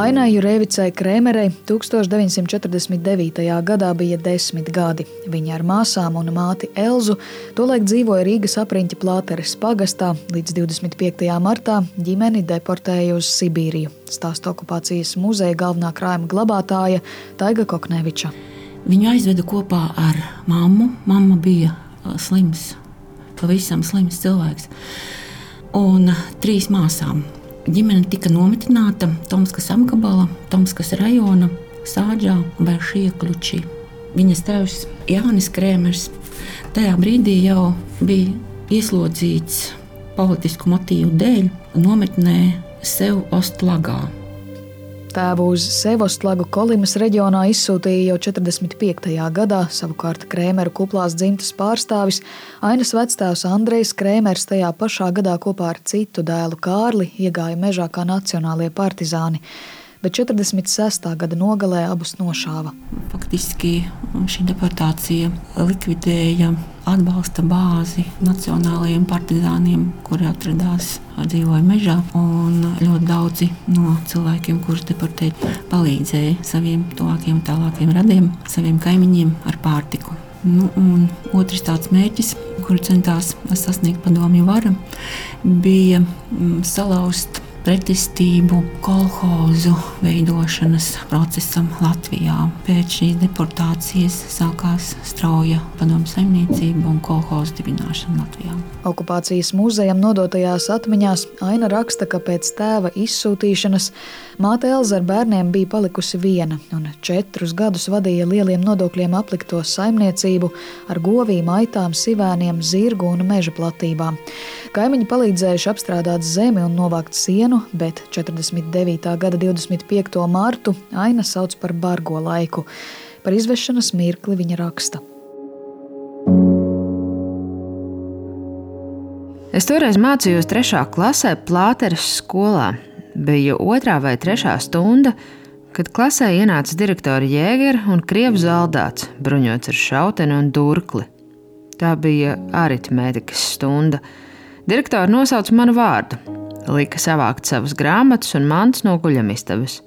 Ainai Jurevicai Krēmerei 1949. gadā bija desmit gadi. Viņa ar māsām un māti Elzu tolaik dzīvoja Rīgas apriņķa plāteres pagastā. Līdz 25. martā ģimeni deportēja uz Sibīriju. Stāsta okupācijas muzeja galvenā krājuma glabātāja Taiga Kokneviča. Viņu aizveda kopā ar mammu. Mamma bija slims, pavisam slims cilvēks. Un trīs māsām Ģimene tika nometināta Tomskas apgabala, Tomskas rajona, Sāģā vai Šieklučī. Viņas tēvs Jānis Krēmers tajā brīdī jau bija ieslodzīts politisku motīvu dēļ nometnē sev Ostlagā. Tēvu uz Sevostlagu Kolimas reģionā izsūtīja jau 45. gadā, savukārt Krēmeru kuplās dzimtas pārstāvis Ainas vectēvs Andrejs Krēmers tajā pašā gadā kopā ar citu dēlu Kārli iegāja mežā kā nacionālie partizāni bet 46. gada nogalē abus nošāva. Faktiski šī deportācija likvidēja atbalsta bāzi nacionālajiem partizāniem, kuri atradās dzīvoja mežā. Ļoti daudzi no cilvēkiem, kurus deportēja, palīdzēja saviem tuvākiem, tālākiem radiem, saviem kaimiņiem ar pārtiku. Nu, otrs tāds mērķis, kuru centās sasniegt padomju vara, bija mm, salauzt pretestību kolhozu veidošanas procesam Latvijā. Pēc šīs deportācijas sākās strauja padomu saimniecība un kolhozu dibināšana Latvijā. Okupācijas muzejam nodotajās atmiņās Aina raksta, ka pēc tēva izsūtīšanas māte Elza ar bērniem bija palikusi viena un četrus gadus vadīja lieliem nodokļiem aplikto saimniecību ar govīm, aitām, sivēniem, zirgu un meža platībām. Kaimiņi palīdzējuši apstrādāt zemi un novākt sienu, bet 49. gada 25. mārtu Aina sauc par bargo laiku. Par izvešanas mirkli viņa raksta. Es toreiz mācījos trešā klasē Plāteres skolā. Bija otrā vai trešā stunda, kad klasē ienāca direktora Jēgera un Krievs zaldāts, bruņots ar šauteni un durkli. Tā bija aritmētikas stunda. Direktora nosauca manu vārdu, lika savākt savas grāmatas un mantas no guļamistabas.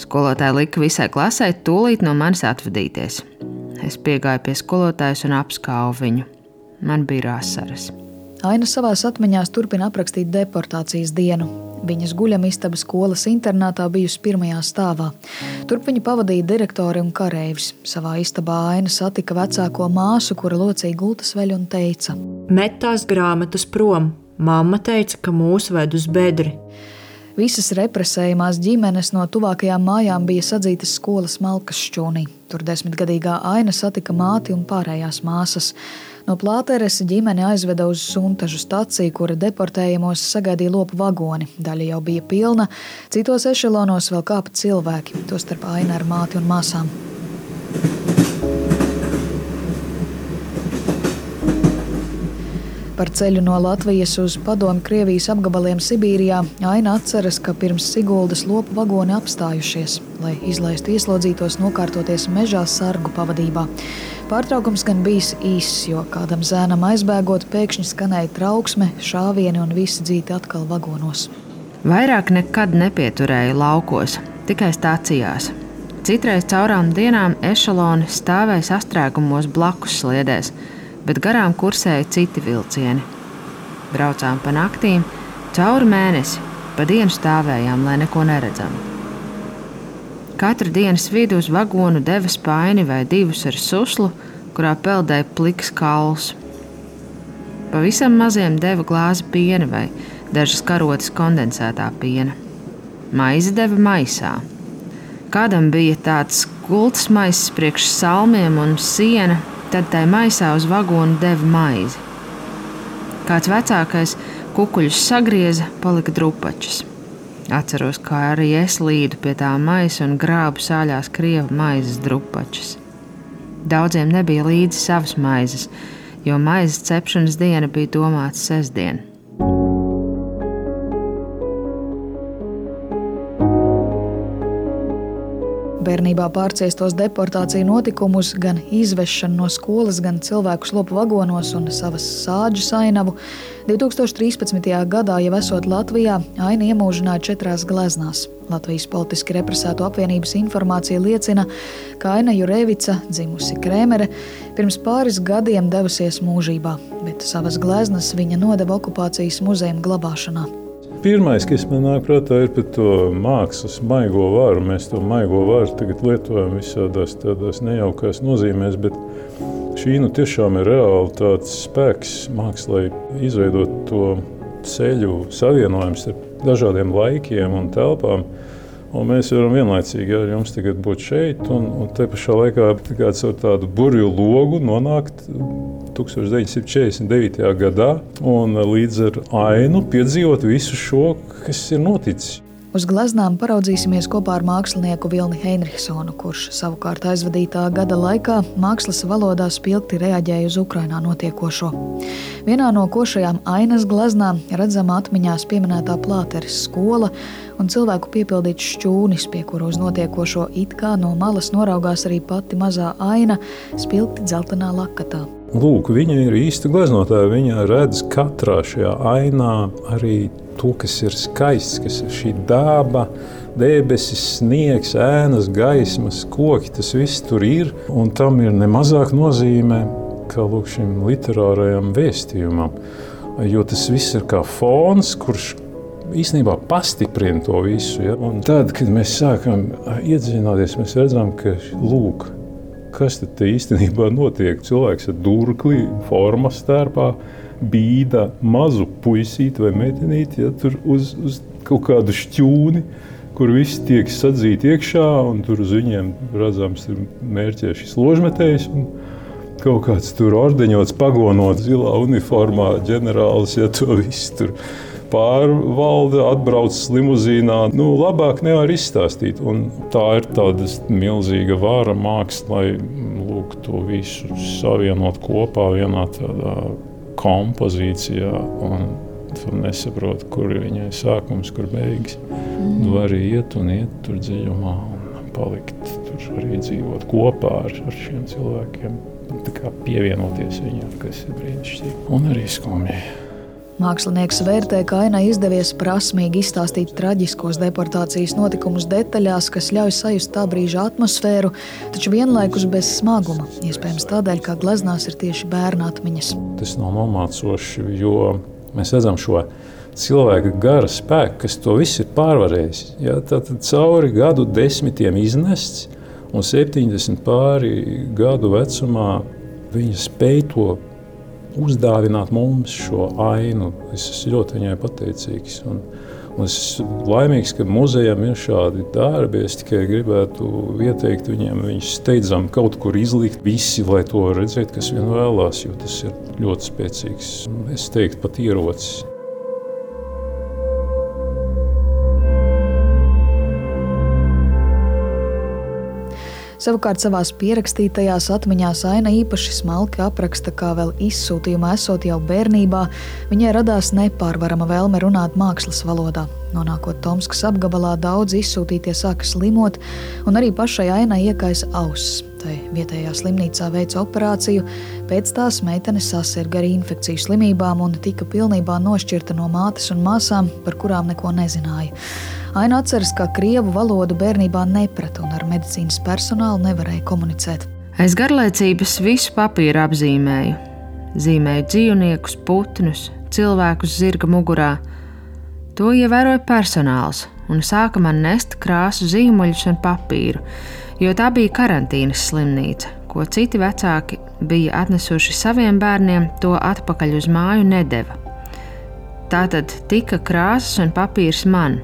Skolotāja lika visai klasē tūlīt no manis atvadīties. Es piegāju pie skolotājas un apskauju viņu. Man bija asaras. Aina savā atmiņā turpina aprakstīt deportācijas dienu. Viņas guļamistaba skolas internātā bijusi pirmajā stāvā. Turp viņa pavadīja direktori un kareivis. Savā istabā aina satika vecāko māsu, kura locīja gultas veļu un teica: Met tās grāmatas prom! Māma teica, ka mūs ved uz bedri. Visas represējumās ģimenes no tuvākajām mājām bija sadzītas skolas malkas šķūnī. Tur desmitgadīgā aina satika māti un pārējās māsas. No Plāteres ģimene aizveda uz Suntažu staciju, kura deportējumos sagaidīja lopu vagoni. Daļa jau bija pilna, citos ešelonos vēl kāpa cilvēki, tostarp aina ar māti un māsām. Par ceļu no Latvijas uz padomu Krievijas apgabaliem Sibīrijā Aina atceras, ka pirms Siguldas lopu vagoni apstājušies, lai izlaistu ieslodzītos nokārtoties mežā sargu pavadībā. Pārtraukums gan bijis īss, jo kādam zēnam aizbēgot, pēkšņi skanēja trauksme, šāvieni un visi dzīti atkal vagonos. Vairāk nekad nepieturēju laukos, tikai stācijās. Citreiz caurām dienām ešaloni stāvēja sastrēgumos blakus sliedēs bet garām kursēja citi vilcieni. Braucām pa naktīm, cauri mēnesi, pa dienu stāvējām, lai neko neredzam. Katru dienas vidu uz vagonu deva spaini vai divus ar suslu, kurā peldēja pliks kauls. Pavisam maziem deva glāzi piena vai dažas karotes kondensētā piena. Maizi deva maisā. Kādam bija tāds gultas maisis priekš salmiem un siena, tad tai maisā uz vagonu deva maizi. Kāds vecākais kukuļus sagrieza, palika drupačas. Atceros, kā arī es līdu pie tā maisa un grābu sāļās krievu maizes drupačas. Daudziem nebija līdzi savas maizes, jo maizes cepšanas diena bija domāta sestdiena. Bērnībā pārciestos deportāciju notikumus, gan izvešanu no skolas, gan cilvēku slopu vagonos un savas sāģu sainavu, 2013. gadā, jau esot Latvijā, Aina iemūžināja četrās gleznās. Latvijas politiski represēto apvienības informācija liecina, ka Aina Jurevica, dzimusi Krēmere, pirms pāris gadiem devusies mūžībā, bet savas gleznas viņa nodeva okupācijas muzeja glabāšanā. Pirmais, kas man nāk prātā, ir par to mākslas maigo varu. Mēs to maigo varu tagad lietojam visādās tādās nejaukās nozīmēs, bet šī nu tiešām ir reāli tāds spēks mākslai izveidot to ceļu savienojumu starp dažādiem laikiem un telpām. Un mēs varam vienlaicīgi ar jums būt šeit, un, un te pašā laikā ar tādu burbuļu logu nonākt 1949. gadā un līdz ar ainu piedzīvot visu šo, kas ir noticis. Uz gleznām paraudzīsimies kopā ar mākslinieku Vilni Heinrichsonu, kurš savukārt aizvadītā gada laikā mākslas valodā spilgti reaģēja uz Ukrainā notiekošo. Vienā no košajām ainas gleznām redzama atmiņās pieminētā plāteres skola un cilvēku piepildīts šķūnis, pie kura uz notiekošo it kā no malas noraugās arī pati mazā aina spilgti dzeltenā lakatā. Lūk, viņa ir īsta gleznotāja. Viņa redz katrā šajā ainā arī to, kas ir skaists, kas ir šī daba, debesis, sniegs, ēnas, gaismas, koki. Tas viss tur ir. Un tam ir nemazāk nozīme kā lūk, šim literārajam vēstījumam. Jo tas viss ir kā fons, kurš īstenībā pastiprina to visu. Ja? Un tad, kad mēs sākam iedziļināties, mēs redzam, ka lūk, kas tad īstenībā notiek. Cilvēks ar durkli, formas starpā bīda mazu puisīti vai meitenīti ja, uz, uz kaut kādu šķūni, kur viss tiek sadzīti iekšā, un tur uz viņiem redzams ir mērķē šis ložmetējs. Kaut kāds tur ordeņots, pagonot zilā uniformā ģenerālis, ja to viss tur pārvalda, atbrauc limuzīnā. Nu, labāk nevar izstāstīt. Un tā ir tāda milzīga vara mākslā, lai lūk, to visu savienot kopā vienā tādā kompozīcijā. Tu nesaproti, kur ir viņai sākums, kur beigas. Mm. Tu vari iet un iet tur dziļumā un palikt tur arī dzīvot kopā ar, ar šiem cilvēkiem. Pievienoties viņiem, kas ir brīnišķīgi un arī skumji. Mākslinieks vērtē, ka ainai izdevies prasmīgi izstāstīt traģiskos deportācijas notikumus detaļās, kas ļauj sajust tā brīža atmosfēru, taču vienlaikus bez smaguma. Iespējams, tādēļ, ka gleznās ir tieši bērna atmiņas. Tas nav nomācoši, jo mēs redzam šo cilvēka gara spēku, kas to visu ir pārvarējis. Ja, tad cauri gadu desmitiem iznests un 70 pāri gadu vecumā viņa spēja to uzdāvināt mums šo ainu. Es esmu ļoti viņai pateicīgs. Un, un es esmu laimīgs, ka muzejam ir šādi darbi. Es tikai gribētu ieteikt viņiem, viņus steidzam kaut kur izlikt visi, lai to redzētu, kas vien vēlās, jo tas ir ļoti spēcīgs. Es teiktu, pat ierocis. Savukārt savā pierakstītajās atmiņās Aina īpaši smalki apraksta, kā vēl izsūtījumā esot jau bērnībā, viņai radās nepārvarama vēlme runāt mākslas valodā. Nonākot Tomskas apgabalā, daudz izsūtītie sāka slimot, un arī pašai Ainai iekaisa auss. Tai vietējā slimnīcā veica operāciju, pēc tās meitene sasirga ar infekciju slimībām un tika pilnībā nošķirta no mātes un māsām, par kurām neko nezināja. Aina atceras, ka krievu valodu bērnībā neprata un ar medicīnas personālu nevarēja komunicēt. Aiz garlaicības visu papīru apzīmēju. Zīmēju dzīvniekus, putnus, cilvēkus zirga mugurā. To ievēroja personāls un sāka man nest krāsu zīmuļus un papīru, jo tā bija karantīnas slimnīca, ko citi vecāki bija atnesuši saviem bērniem, to atpakaļ uz māju nedeva. Tātad tika krāsas un papīrs man,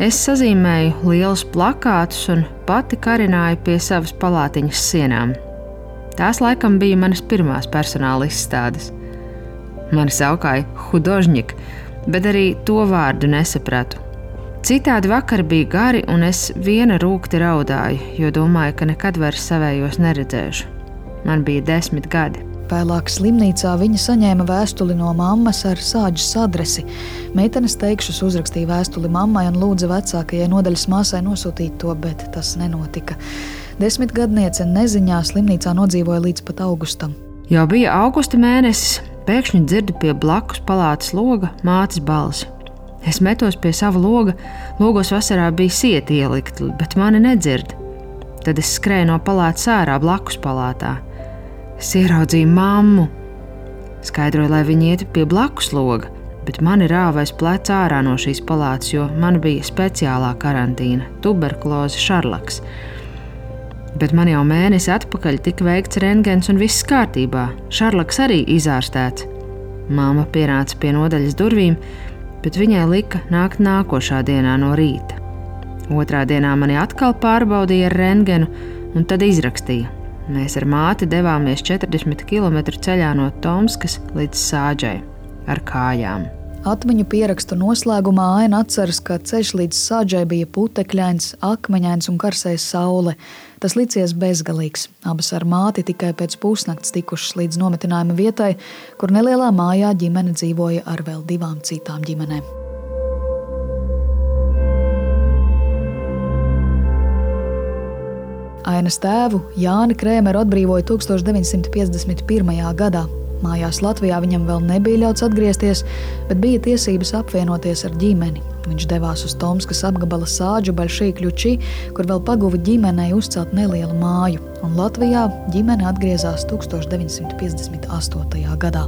Es sazīmēju lielus plakātus un pati karināju pie savas palātiņas sienām. Tās laikam bija manas pirmās personāla izstādes. Mani saukāja Hudožņika, bet arī to vārdu nesapratu. Citādi vakar bija gari, un es viena rūkti raudāju, jo domāju, ka nekad vairs savējos neredzēšu. Man bija desmit gadi. Vēlāk slimnīcā viņa saņēma vēstuli no mammas ar sāģes adresi. Meitenes teikšus uzrakstīja vēstuli mammai un lūdza vecākajai nodaļas māsai nosūtīt to, bet tas nenotika. Desmitgadniece neziņā slimnīcā nodzīvoja līdz pat augustam. Jau bija augusta mēnesis, pēkšņi dzirdu pie blakus palātas loga mātes balsi. Es metos pie sava loga, logos vasarā bija sieti ielikti, bet mani nedzird. Tad es skrēju no palātas ārā blakus palātā. Es ieraudzīju mammu. Skaidroju, lai viņi ietu pie blakus loga, bet mani rāvais plec ārā no šīs palātas, jo man bija speciālā karantīna, tuberkuloze, šarlaks. Bet man jau mēnesi atpakaļ tika veikts rentgens un viss kārtībā. Šarlaks arī izārstēts. Māma pienāca pie nodaļas durvīm, bet viņai lika nākt nākošā dienā no rīta. Otrā dienā mani atkal pārbaudīja ar rentgenu un tad izrakstīja. Mēs ar māti devāmies 40 km ceļā no Tomskas līdz Sāģai ar kājām. Atmiņu pierakstu noslēgumā Aina atceras, ka ceļš līdz sāģai bija putekļains, akmeņains un karsējis saule. Tas licies bezgalīgs. Abas ar māti tikai pēc pusnakts tikušas līdz nometinājuma vietai, kur nelielā mājā ģimene dzīvoja ar vēl divām citām ģimenēm. Ainas tēvu Jāni Krēmeru atbrīvoja 1951. gadā. Mājās Latvijā viņam vēl nebija ļauts atgriezties, bet bija tiesības apvienoties ar ģimeni. Viņš devās uz Tomskas apgabala sāģu Baļšīkļuči, kur vēl paguva ģimenei uzcelt nelielu māju, un Latvijā ģimene atgriezās 1958. gadā.